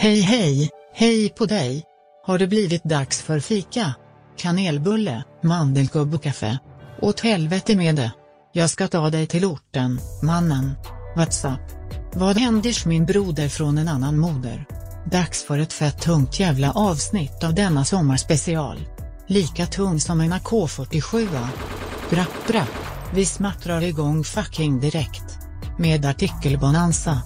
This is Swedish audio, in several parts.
Hej hej, hej på dig. Har det blivit dags för fika? Kanelbulle, mandelkubb och kaffe. Åt helvete med det. Jag ska ta dig till orten, mannen. Whatsapp. Vad händer min broder från en annan moder? Dags för ett fett tungt jävla avsnitt av denna sommarspecial. Lika tung som en AK47. Brapp brapp. Vi smattrar igång fucking direkt. Med artikelbonanza.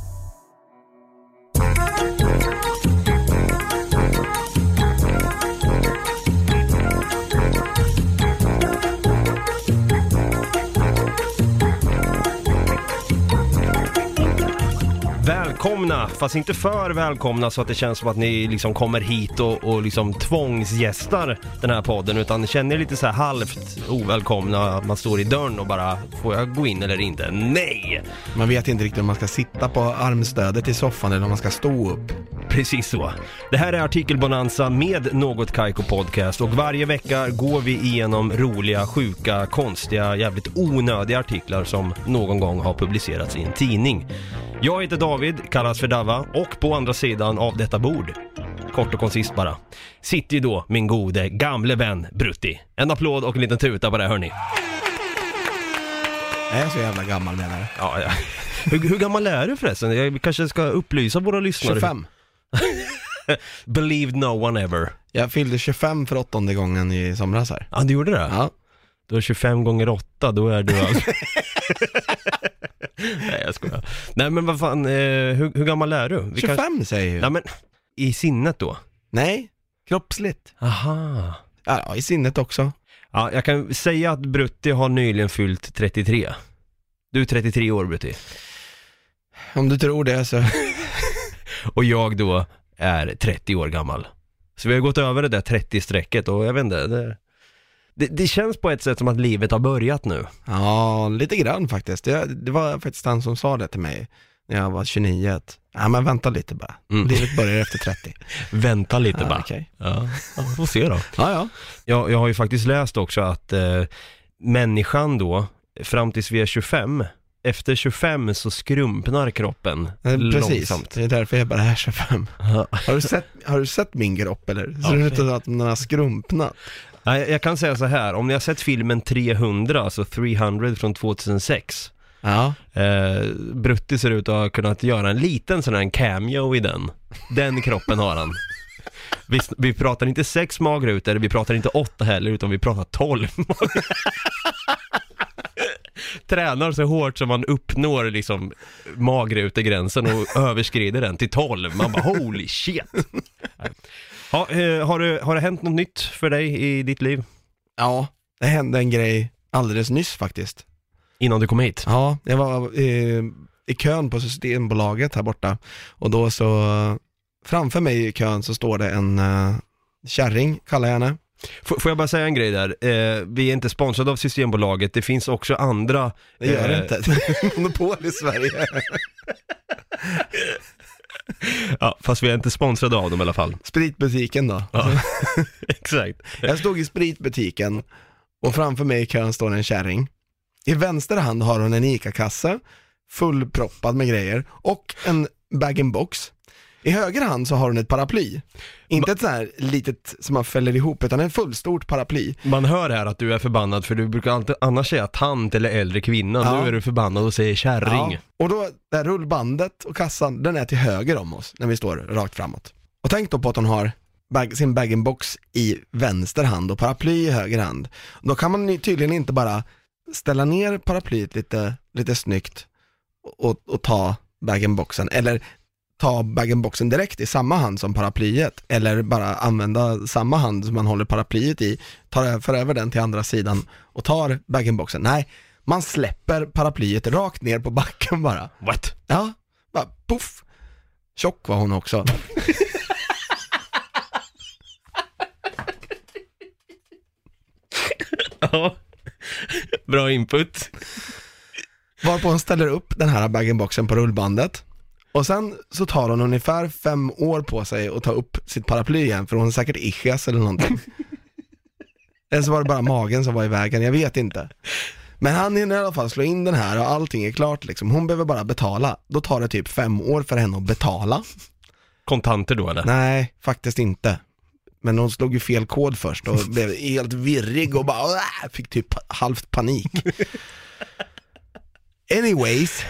Välkomna, fast inte för välkomna så att det känns som att ni liksom kommer hit och, och liksom tvångsgästar den här podden utan känner er lite så här halvt ovälkomna, man står i dörren och bara får jag gå in eller inte? Nej! Man vet inte riktigt om man ska sitta på armstödet i soffan eller om man ska stå upp. Precis så. Det här är Artikelbonanza med Något Kaiko Podcast och varje vecka går vi igenom roliga, sjuka, konstiga, jävligt onödiga artiklar som någon gång har publicerats i en tidning. Jag heter David, kallas för Dava och på andra sidan av detta bord, kort och koncist bara, sitter ju då min gode gamle vän Brutti. En applåd och en liten tuta på det hörni. Är jag så jävla gammal menar du? Ja, ja. Hur, hur gammal är du förresten? Jag kanske ska upplysa våra lyssnare. 25. Believed no one ever. Jag fyllde 25 för åttonde gången i somras här. Ja, du gjorde det? Ja. Då är 25 gånger 8, då är du alltså... Nej jag skojar. Nej men vad fan, eh, hur, hur gammal är du? Vi 25 kan- säger jag ju. Nej men, i sinnet då? Nej, kroppsligt. Aha. Ja, i sinnet också. Ja, jag kan säga att Brutti har nyligen fyllt 33. Du är 33 år Brutti. Om du tror det så. Och jag då är 30 år gammal. Så vi har gått över det där 30-strecket och jag vet inte, det, det, det känns på ett sätt som att livet har börjat nu. Ja, lite grann faktiskt. Det, det var faktiskt han som sa det till mig när jag var 29. Att, ja men vänta lite bara. Mm. Livet börjar efter 30. Vänta lite Ja, bara. okej. Ja, ja, vi får se då. Ja, ja. Jag, jag har ju faktiskt läst också att eh, människan då, fram tills vi är 25, efter 25 så skrumpnar kroppen Precis, långsamt. det är därför jag bara är 25. Ja. Har du sett, har du sett min kropp eller? Ja, Ser det ut att den har skrumpnat? Nej, jag kan säga så här, om ni har sett filmen 300, alltså 300 från 2006, Ja. eh, Brutti ser ut att ha kunnat göra en liten sån här cameo i den. Den kroppen har han. Vi, vi pratar inte sex magrutor, vi pratar inte åtta heller, utan vi pratar tolv magrutor. Tränar så hårt som man uppnår liksom magrutegränsen och överskrider den till 12. Man bara holy shit. Ja, eh, har, det, har det hänt något nytt för dig i ditt liv? Ja, det hände en grej alldeles nyss faktiskt. Innan du kom hit? Ja, jag var eh, i kön på Systembolaget här borta och då så, framför mig i kön så står det en uh, kärring, kallar jag henne. Får, får jag bara säga en grej där? Eh, vi är inte sponsrade av Systembolaget, det finns också andra... Det gör det eh, inte. Monopol i Sverige. Ja, fast vi är inte sponsrade av dem i alla fall. Spritbutiken då. Ja, exakt. Jag stod i spritbutiken och framför mig i kön står en kärring. I vänster hand har hon en ICA-kasse fullproppad med grejer och en bag-in-box. I höger hand så har hon ett paraply. Inte ett sånt här litet som man fäller ihop utan en fullstort paraply. Man hör här att du är förbannad för du brukar alltid annars säga tant eller äldre kvinna. Ja. Nu är du förbannad och säger kärring. Ja. Och då, det här rullbandet och kassan, den är till höger om oss när vi står rakt framåt. Och tänk då på att hon har bag, sin bag-in-box i vänster hand och paraply i höger hand. Då kan man tydligen inte bara ställa ner paraplyet lite, lite snyggt och, och ta bag-in-boxen, eller ta bag-in-boxen direkt i samma hand som paraplyet, eller bara använda samma hand som man håller paraplyet i, tar, för över den till andra sidan och tar bag-in-boxen. Nej, man släpper paraplyet rakt ner på backen bara. What? Ja, bara puff. Tjock var hon också. Ja. Bra input. Varpå hon ställer upp den här bag-in-boxen på rullbandet. Och sen så tar hon ungefär fem år på sig att ta upp sitt paraply igen, för hon har säkert ischias eller någonting. eller så var det bara magen som var i vägen, jag vet inte. Men han hinner i alla fall slå in den här och allting är klart liksom. Hon behöver bara betala. Då tar det typ fem år för henne att betala. kontanter då eller? Nej, faktiskt inte. Men hon slog ju fel kod först och blev helt virrig och bara fick typ halvt panik. Anyways,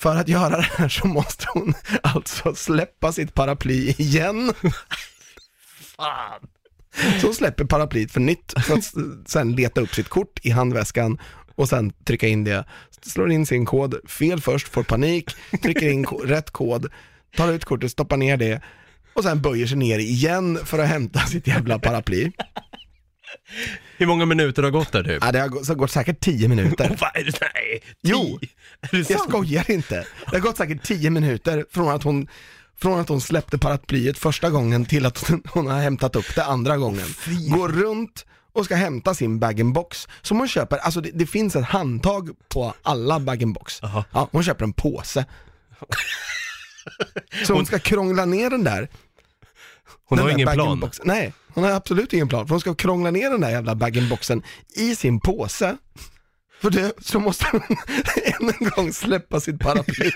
för att göra det här så måste hon alltså släppa sitt paraply igen. Fan. Så hon släpper paraplyet för nytt för att sen leta upp sitt kort i handväskan och sen trycka in det. Slår in sin kod, fel först, får panik, trycker in rätt kod, tar ut kortet, stoppar ner det och sen böjer sig ner igen för att hämta sitt jävla paraply. Hur många minuter har gått där typ? Ja, det har gått, så har gått säkert 10 minuter. Det? Nej! Jo. Tio? Är det Jag sant? skojar inte. Det har gått säkert 10 minuter från att hon från att hon släppte paraplyet första gången till att hon, har hämtat upp det andra gången. Går runt och ska hämta sin bag-in-box som hon köper, alltså det, det finns ett handtag på alla bag-in-box. Ja, hon köper en påse. Så hon ska krångla ner den där. Hon har ingen plan. bag-in-boxen. Nej, hon har absolut ingen plan. För hon ska krångla ner den där jävla bag-in-boxen i sin påse. För det så måste hon än en gång släppa sitt paraply.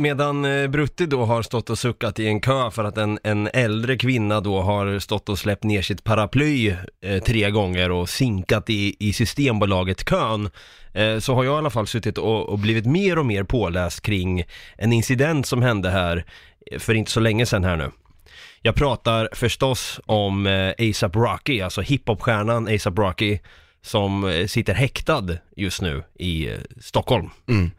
Medan eh, Brutti då har stått och suckat i en kö för att en, en äldre kvinna då har stått och släppt ner sitt paraply eh, tre gånger och sinkat i, i Systembolaget-kön, eh, så har jag i alla fall suttit och, och blivit mer och mer påläst kring en incident som hände här eh, för inte så länge sedan här nu. Jag pratar förstås om eh, ASAP Rocky, alltså hiphopstjärnan ASAP Rocky, som eh, sitter häktad just nu i eh, Stockholm. Mm.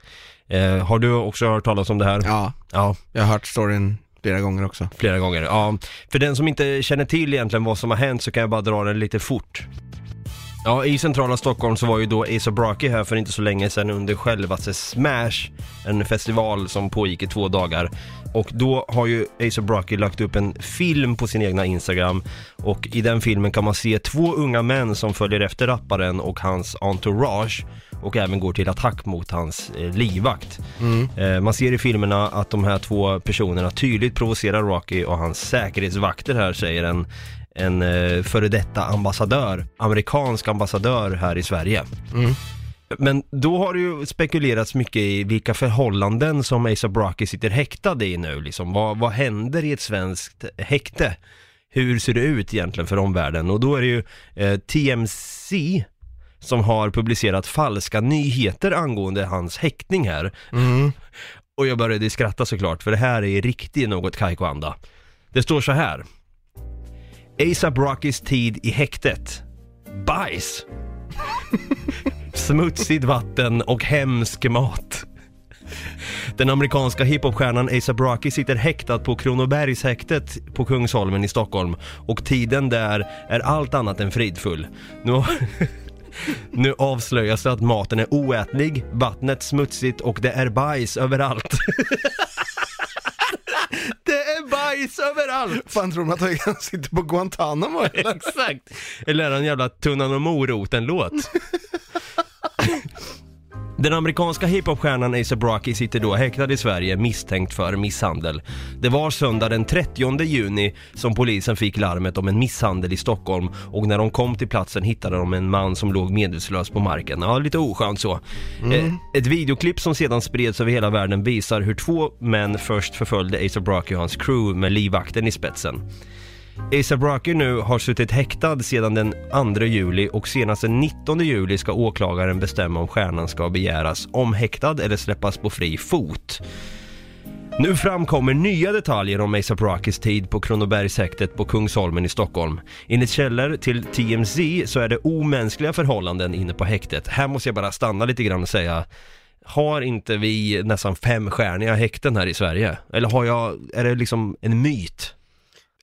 Eh, har du också hört talas om det här? Ja, Ja, jag har hört storyn flera gånger också. flera gånger. Ja, för den som inte känner till egentligen vad som har hänt så kan jag bara dra den lite fort. Ja, i centrala Stockholm så var ju då ASAP Rocky här för inte så länge sedan under självaste Smash, en festival som pågick i två dagar. Och då har ju ASAP Rocky lagt upp en film på sin egna Instagram och i den filmen kan man se två unga män som följer efter rapparen och hans entourage och även går till attack mot hans eh, livvakt. Eh, man ser i filmerna att de här två personerna tydligt provocerar Rocky och hans säkerhetsvakter här säger en en eh, före detta ambassadör, amerikansk ambassadör här i Sverige. Mm. Men då har det ju spekulerats mycket i vilka förhållanden som ASAP Rocky sitter häktad i nu liksom. Vad, vad händer i ett svenskt häkte? Hur ser det ut egentligen för omvärlden? Och då är det ju eh, TMC som har publicerat falska nyheter angående hans häktning här. Mm. Och jag började skratta såklart, för det här är riktigt något Kaiko-anda. Det står så här. ASAP Rockys tid i häktet. Bajs. Smutsigt vatten och hemsk mat. Den amerikanska hiphopstjärnan ASAP Rocky sitter häktad på Kronobergshäktet på Kungsholmen i Stockholm och tiden där är allt annat än fridfull. Nu, nu avslöjas det att maten är oätlig, vattnet smutsigt och det är bajs överallt. det är bajs överallt! Fan tror man att han sitter på Guantanamo eller? Exakt! Eller är det en jävla Tunnan och moroten-låt? Den amerikanska hiphopstjärnan ASAP Rocky sitter då häktad i Sverige misstänkt för misshandel. Det var söndag den 30 juni som polisen fick larmet om en misshandel i Stockholm och när de kom till platsen hittade de en man som låg medvetslös på marken. Ja, lite oskönt så. Eh, ett videoklipp som sedan spreds över hela världen visar hur två män först förföljde ASAP Rocky och hans crew med livvakten i spetsen. ASAP Rocky nu har suttit häktad sedan den 2 juli och senast den 19 juli ska åklagaren bestämma om stjärnan ska begäras omhäktad eller släppas på fri fot. Nu framkommer nya detaljer om ASAP Rockys tid på Kronobergshäktet på Kungsholmen i Stockholm. Enligt källor till TMZ så är det omänskliga förhållanden inne på häktet. Här måste jag bara stanna lite grann och säga har inte vi nästan femstjärniga häkten här i Sverige? Eller har jag, är det liksom en myt?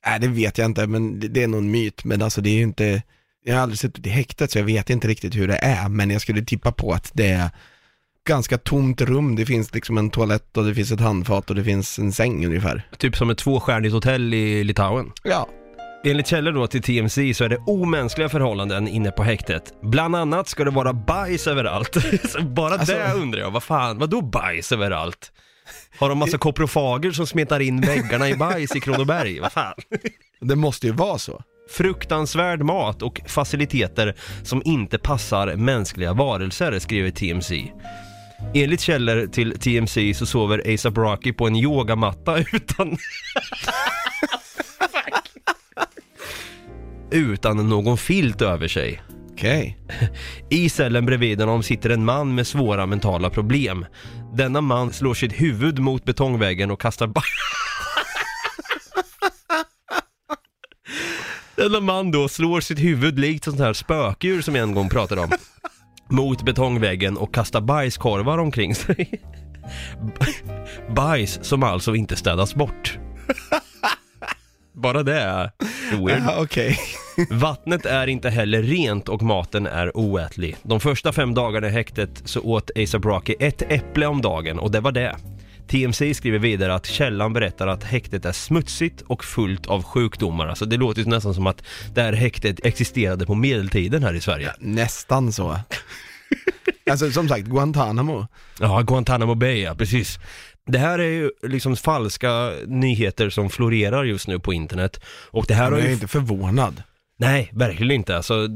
Nej det vet jag inte, men det, är nog en myt. Men alltså det är ju inte, jag har aldrig suttit i häktet så jag vet inte riktigt hur det är. Men jag skulle tippa på att det är ganska tomt rum. Det finns liksom en toalett och det finns ett handfat och det finns en säng ungefär. Typ som ett tvåstjärnigt hotell i Litauen. Ja. Enligt källor då till TMZ så är det omänskliga förhållanden inne på häktet. Bland annat ska det vara bajs överallt. Så Bara Alltså- det undrar jag, vad fan, vadå bajs överallt? Har de massa koprofager som smetar in väggarna i bajs i Kronoberg? Vad fan? Det måste ju vara så. Fruktansvärd mat och faciliteter som inte passar mänskliga varelser, skriver TMZ. Enligt källor till TMC så sover ASAP Rocky på en yogamatta utan... utan någon filt över sig. Okej. I cellen bredvid honom sitter en man med svåra mentala problem. Denna man slår sitt huvud mot betongväggen och kastar ba- Denna man då slår sitt huvud likt sånt här spökdjur som jag en gång pratade om mot betongväggen och kastar bajskorvar omkring sig. Bajs som alltså inte städas bort. Bara det är weird. Uh, Okej. Vattnet är inte heller rent och maten är oätlig. De första fem dagarna i häktet så åt ASAP Rocky ett äpple om dagen och det var det. TMC skriver vidare att källan berättar att häktet är smutsigt och fullt av sjukdomar. Alltså det låter ju nästan som att det här häktet existerade på medeltiden här i Sverige. Nästan så. Alltså som sagt, Guantanamo. Ja, Guantanamo Bay, ja precis. Det här är ju liksom falska nyheter som florerar just nu på internet. Och det här Men har jag är ju inte förvånad. Nej, verkligen inte. Alltså,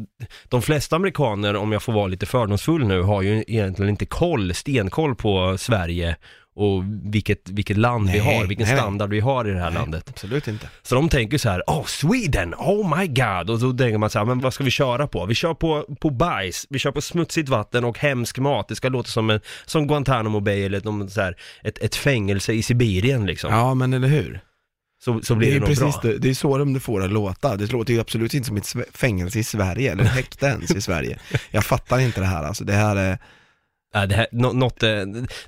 de flesta amerikaner, om jag får vara lite fördomsfull nu, har ju egentligen inte koll, stenkoll på Sverige och vilket, vilket land vi Nej, har, vilken nej, standard vi har i det här landet. Absolut inte. Så de tänker så här, oh Sweden, oh my god, och så tänker man så här, men vad ska vi köra på? Vi kör på, på bajs, vi kör på smutsigt vatten och hemsk mat, det ska låta som, en, som Guantanamo Bay eller någon så här, ett, ett fängelse i Sibirien liksom. Ja, men eller hur? Så, så Det blir är det, nog precis bra. det, det är så de får det att låta. Det låter ju absolut inte som ett fängelse i Sverige, eller häkte ens i Sverige. Jag fattar inte det här alltså. Det här är, Ja, det, här, nå- något, eh,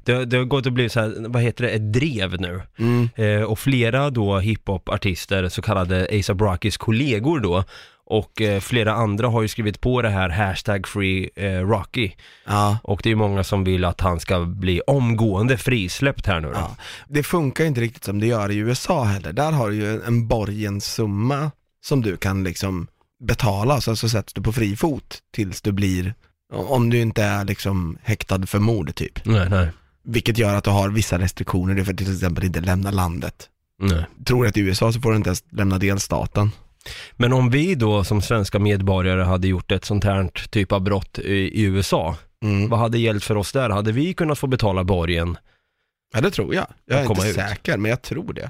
det, det har gått att bli så här, vad heter det, ett drev nu. mm, Eh, och flera då hiphop-artister, så kallade ASAP Rockys kollegor då, och eh, flera andra har ju skrivit på det här hashtag free eh, Rocky. ja. Och det är många som vill att han ska bli omgående frisläppt här nu då. Ja, det funkar ju inte riktigt som det gör i USA heller. Där har du ju en borgenssumma som du kan liksom betala, så, så sätts du på fri fot tills du blir, om du inte är liksom häktad för mord typ. Nej, nej, Vilket gör att du har vissa restriktioner, du får till exempel inte lämna landet. nej. Tror att i USA så får du inte ens lämna delstaten. Men om vi då som svenska medborgare hade gjort ett sånt här typ av brott i, i USA, Mm. vad hade gällt för oss där? Hade vi kunnat få betala borgen? Ja det tror jag. Jag är inte ut. säker, men jag tror det.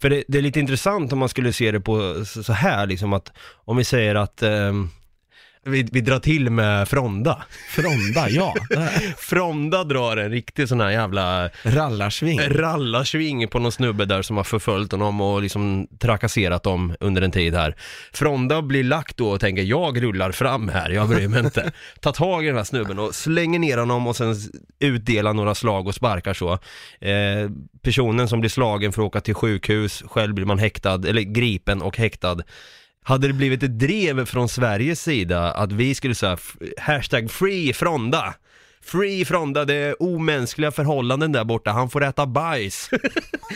För det, det är lite intressant om man skulle se det på så här liksom att om vi säger att ehm, vi, vi drar till med Fronda. Fronda, ja. Fronda drar en riktig sån här jävla Rallarsving. rallarsving på någon snubbe där som har förföljt honom och liksom trakasserat dem under en tid här. Fronda blir lagt då och tänker jag rullar fram här, jag bryr mig inte. Ta tag i den här snubben och slänger ner honom och sen utdelar några slag och sparkar så. Eh, personen som blir slagen får åka till sjukhus, själv blir man häktad, eller gripen och häktad. Hade det blivit ett drev från Sveriges sida att vi skulle säga hashtag free Fronda Free Fronda, det är omänskliga förhållanden där borta, han får äta bajs.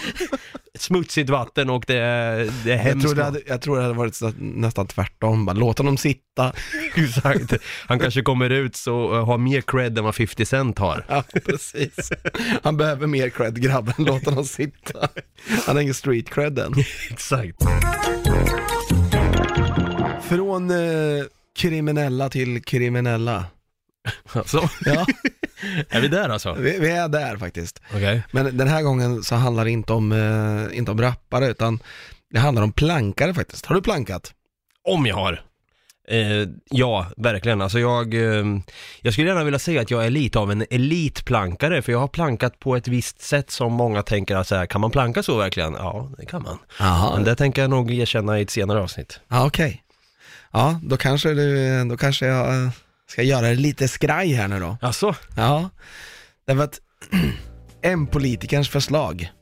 Smutsigt vatten och det är, det är Jag hemskt. tror, det hade, jag tror det hade varit så, nästan tvärtom, bara låt honom sitta. Exakt. Han kanske kommer ut så uh, har mer cred än vad 50 Cent har. Ja, precis. Han behöver mer cred grabben, låt honom sitta. Han har ingen street cred än. Exakt. Från eh, kriminella till kriminella. Så, Ja, är vi där alltså? vi, vi är där faktiskt. Okej. Men den här gången så handlar det inte om, eh, inte om rappare, utan det handlar om plankare faktiskt. Har du plankat? Om jag har. Eh, ja, verkligen. Alltså jag, eh, jag skulle gärna vilja säga att jag är lite av en elitplankare, för jag har plankat på ett visst sätt som många tänker att så här, kan man planka så verkligen? Ja, det kan man. Jaha. Men det tänker jag nog erkänna i ett senare avsnitt. Ja, okej. Ja, då kanske du, då kanske jag eh, ska göra det lite skraj här nu då. Alltså? Ja, därför att M-politikerns förslag,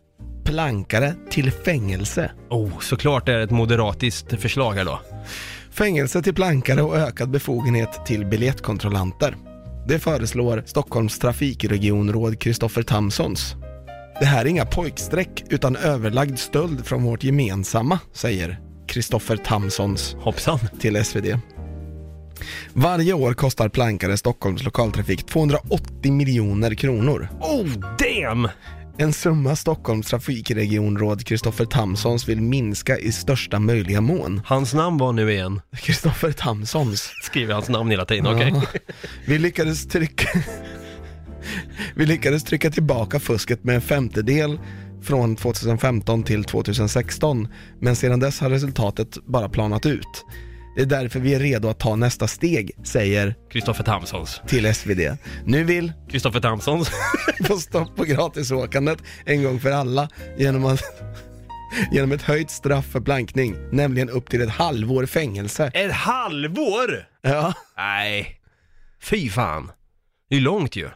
plankare till fängelse. Oh, såklart är det ett moderatiskt förslag här då. Fängelse till plankare och ökad befogenhet till biljettkontrollanter. Det föreslår Stockholms trafikregionråd Kristoffer Tamsons. Det här är inga pojkstreck utan överlagd stöld från vårt gemensamma, säger Kristoffer Tamsons Hoppsan. till SvD. Varje år kostar plankare Stockholms lokaltrafik 280 miljoner kronor. Oh, damn! En summa Stockholms trafikregionråd Kristoffer Tamsons vill minska i största möjliga mån. Hans namn var nu igen. Kristoffer Tamsons. Skriver hans namn hela tiden, okej? Ja. Vi lyckades trycka... Vi lyckades trycka tillbaka fusket med en femtedel från 2015 till 2016, men sedan dess har resultatet bara planat ut. Det är därför vi är redo att ta nästa steg, säger Kristoffer Tamsons. till SvD. Nu vill Kristoffer Tamsons. få stopp på gratisåkandet en gång för alla genom, att, genom ett höjt straff för plankning, nämligen upp till ett halvår fängelse. Ett halvår? Ja, Nej. Fy fan. Det är långt ju.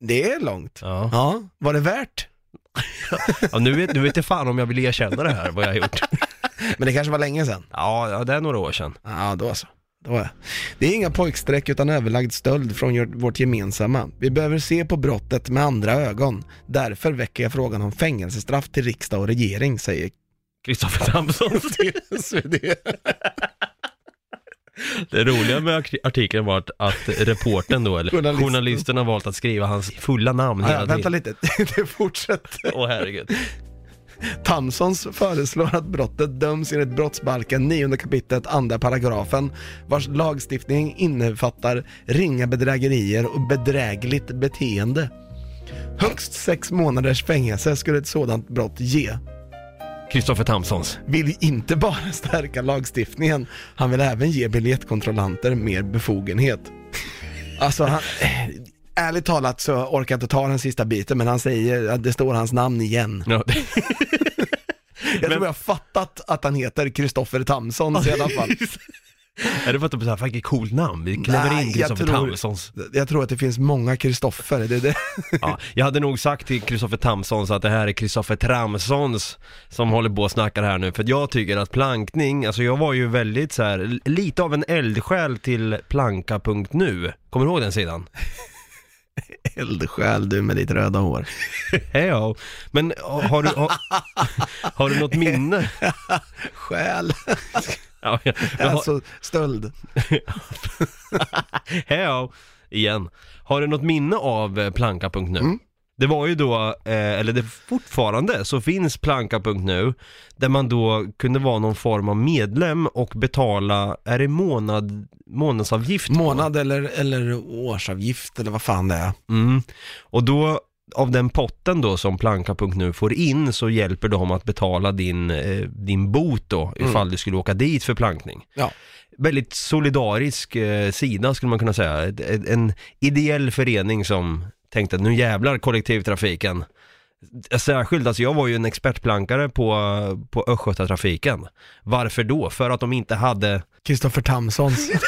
det är långt. Ja. Ja, var det värt? Ja nu, vet, nu vet jag fan om jag vill erkänna det här, vad jag har gjort. Men det kanske var länge sedan. Ja, ja det är några år sedan. Ja, då så. Då är. Det är inga pojkstreck utan överlagd stöld från vårt gemensamma. Vi behöver se på brottet med andra ögon. Därför väcker jag frågan om fängelsestraff till riksdag och regering, säger Kristoffer Tamsons. SvD. Det roliga med artikeln var att, reporten då, eller Journalisten. journalisten har valt att skriva hans fulla namn Ja, hela ja, vänta tiden. lite, det fortsätter. Åh herregud. Tamsons föreslår att brottet döms enligt brottsbalken 9 kapitlet andra paragrafen vars lagstiftning innefattar ringa bedrägerier och bedrägligt beteende. Högst sex månaders fängelse skulle ett sådant brott ge. Kristoffer Tamsons. Vill inte bara stärka lagstiftningen, han vill även ge biljettkontrollanter mer befogenhet. Alltså, han, ärligt talat så orkar jag inte ta den sista biten, men han säger att det står hans namn igen. Ja, Jag tror jag har fattat att han heter Kristoffer Tamsons i alla fall. är det för att de är såhär, fan vilket coolt namn, vi klämmer Nej, in jag Kristoffer tror- Tamsons. Jag tror att det finns många Kristoffer, det är det. Ja, jag hade nog sagt till Kristoffer Tamsons att det här är Kristoffer Tramsons som håller på och snackar här nu, för att jag tycker att plankning, alltså jag var ju väldigt så här, lite av en eldsjäl till planka.nu, kommer du ihåg den sidan? Eldsjäl du med ditt röda hår. Hejo. Men har du, har, har du något minne? Själ, Ja, har- alltså stöld. Hejo, igen. Har du något minne av eh, planka.nu? Mm. Det var ju då, eh, eller det fortfarande, så finns planka.nu där man då kunde vara någon form av medlem och betala, är det månad, månadsavgift? Månad eller, eller årsavgift eller vad fan det är. Mm. Och då, av den potten då som planka.nu får in så hjälper de att betala din, eh, din bot då ifall du skulle åka dit för plankning. Ja. Väldigt solidarisk eh, sida skulle man kunna säga. Ett- ett- En ideell förening som tänkte att nu jävlar kollektivtrafiken. Särskilt, alltså jag var ju en expertplankare på, på Östgötatrafiken. Varför då? För att de inte hade Kristoffer Tamsons.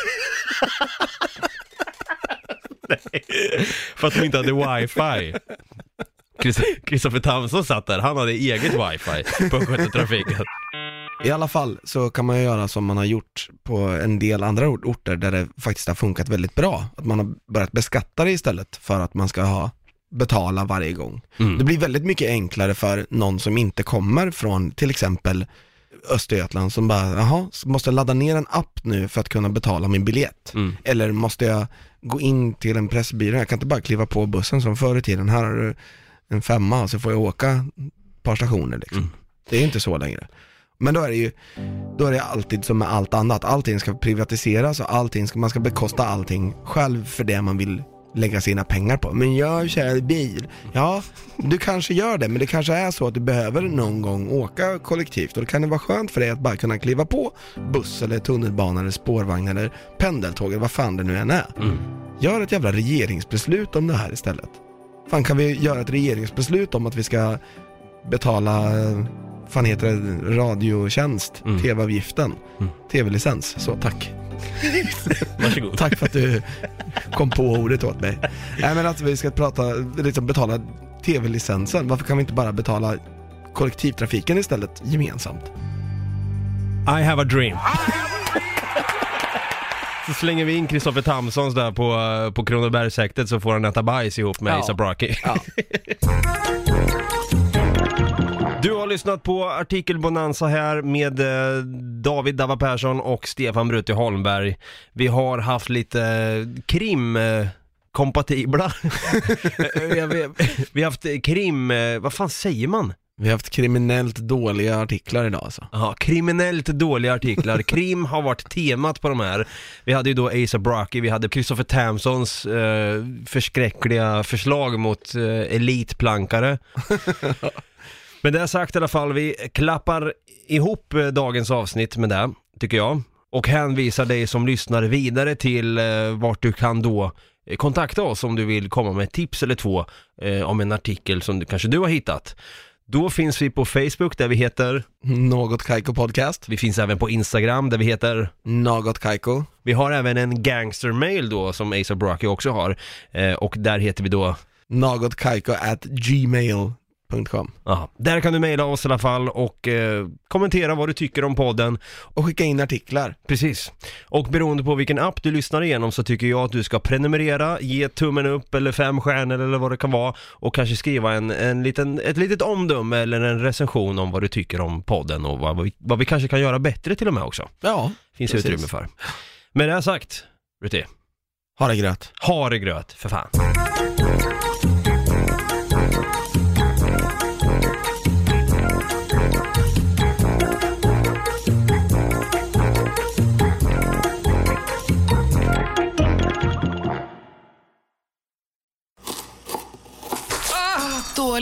För att de inte hade wifi. Kristoffer Tamsson satt där, han hade eget wifi på Östgötatrafiken. I alla fall så kan man ju göra som man har gjort på en del andra ort- orter där det faktiskt har funkat väldigt bra. Att man har börjat beskatta det istället för att man ska ha betala varje gång. Mm. Det blir väldigt mycket enklare för någon som inte kommer från till exempel Östergötland som bara, jaha, måste jag ladda ner en app nu för att kunna betala min biljett? Mm. Eller måste jag gå in till en pressbyrå? Jag kan inte bara kliva på bussen som förr i tiden, här har du en femma och så får jag åka ett par stationer liksom. Mm. Det är inte så längre. Men då är det ju, då är det alltid som med allt annat, allting ska privatiseras och allting ska, man ska bekosta allting själv för det man vill lägga sina pengar på. Men jag kör bil. Ja, du kanske gör det, men det kanske är så att du behöver någon gång åka kollektivt och då kan det vara skönt för dig att bara kunna kliva på buss eller tunnelbana eller spårvagn eller pendeltåg eller vad fan det nu än är. Mm. Gör ett jävla regeringsbeslut om det här istället. Fan kan vi göra ett regeringsbeslut om att vi ska betala, fan heter det, radiotjänst, Mm. tv-avgiften, Mm. tv-licens. Så tack. Varsågod. Tack för att du kom på ordet åt mig. Nej men att vi ska prata, liksom betala tv-licensen, varför kan vi inte bara betala kollektivtrafiken istället gemensamt? I have a dream. Så slänger vi in Kristoffer Tamsons där på, på Kronobergshäktet så får han äta bajs ihop med Ja. ASAP Rocky. Ja. Du har lyssnat på Artikel Bonanza här med eh, David Dava Persson och Stefan Brutti Holmberg. Vi har haft lite eh, krim... Eh, kompatibla. vi, har, vi, vi har haft krim, eh, vad fan säger man? Vi har haft kriminellt dåliga artiklar idag alltså. Ja, kriminellt dåliga artiklar. Krim har varit temat på de här. Vi hade ju då Asa Brocky, vi hade Christopher Tamsons eh, förskräckliga förslag mot eh, elitplankare. Men det är sagt i alla fall, vi klappar ihop eh, dagens avsnitt med det, tycker jag. Och hänvisar dig som lyssnar vidare till eh, vart du kan då eh, kontakta oss om du vill komma med ett tips eller två eh, om en artikel som du, kanske du har hittat. Då finns vi på Facebook där vi heter, Något Kaiko Podcast, vi finns även på Instagram där vi heter, Något Kaiko, vi har även en gangstermail då som Asa Brocky också har eh, och där heter vi då Något Kaiko at Ja, där kan du mejla oss i alla fall och eh, kommentera vad du tycker om podden. och skicka in artiklar. Precis. Och beroende på vilken app du lyssnar igenom så tycker jag att du ska prenumerera, ge tummen upp eller fem stjärnor eller vad det kan vara och kanske skriva en, en liten, ett litet omdöme eller en recension om vad du tycker om podden och vad, vi, vad vi kanske kan göra bättre till och med också. Ja, Finns Precis. utrymme för. Med det här sagt, Ruti, ha det gröt. ha det gröt för fan.